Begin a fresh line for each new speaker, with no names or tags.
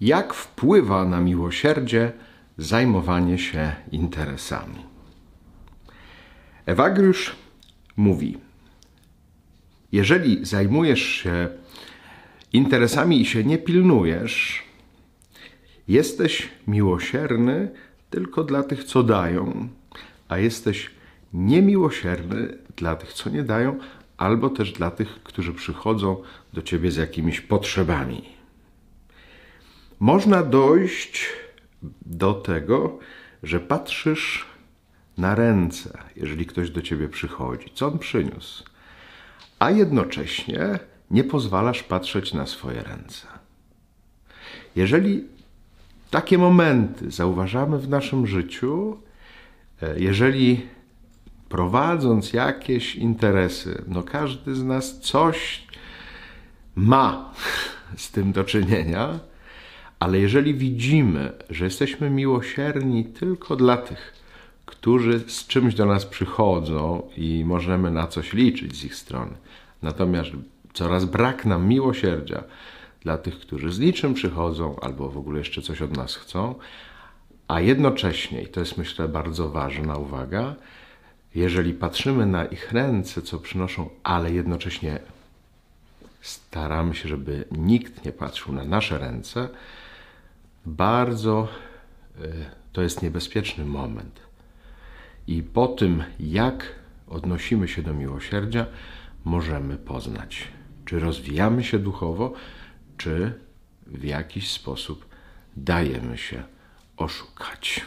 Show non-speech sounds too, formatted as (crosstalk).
Jak wpływa na miłosierdzie zajmowanie się interesami? Ewagriusz mówi: Jeżeli zajmujesz się interesami i się nie pilnujesz, jesteś miłosierny tylko dla tych, co dają, a jesteś niemiłosierny dla tych, co nie dają, albo też dla tych, którzy przychodzą do ciebie z jakimiś potrzebami. Można dojść do tego, że patrzysz na ręce, jeżeli ktoś do ciebie przychodzi, co on przyniósł, a jednocześnie nie pozwalasz patrzeć na swoje ręce. Jeżeli takie momenty zauważamy w naszym życiu, e, jeżeli prowadząc jakieś interesy, no każdy z nas coś ma (laughs) z tym do czynienia, ale jeżeli widzimy, że jesteśmy miłosierni tylko dla tych, którzy z czymś do nas przychodzą i możemy na coś liczyć z ich strony, natomiast coraz brak nam miłosierdzia dla tych, którzy z niczym przychodzą albo w ogóle jeszcze coś od nas chcą, a jednocześnie, i to jest myślę bardzo ważna uwaga, jeżeli patrzymy na ich ręce, co przynoszą, ale jednocześnie staramy się, żeby nikt nie patrzył na nasze ręce, bardzo e, to jest niebezpieczny moment. I po tym, jak odnosimy się do miłosierdzia, możemy poznać, czy rozwijamy się duchowo, czy w jakiś sposób dajemy się oszukać.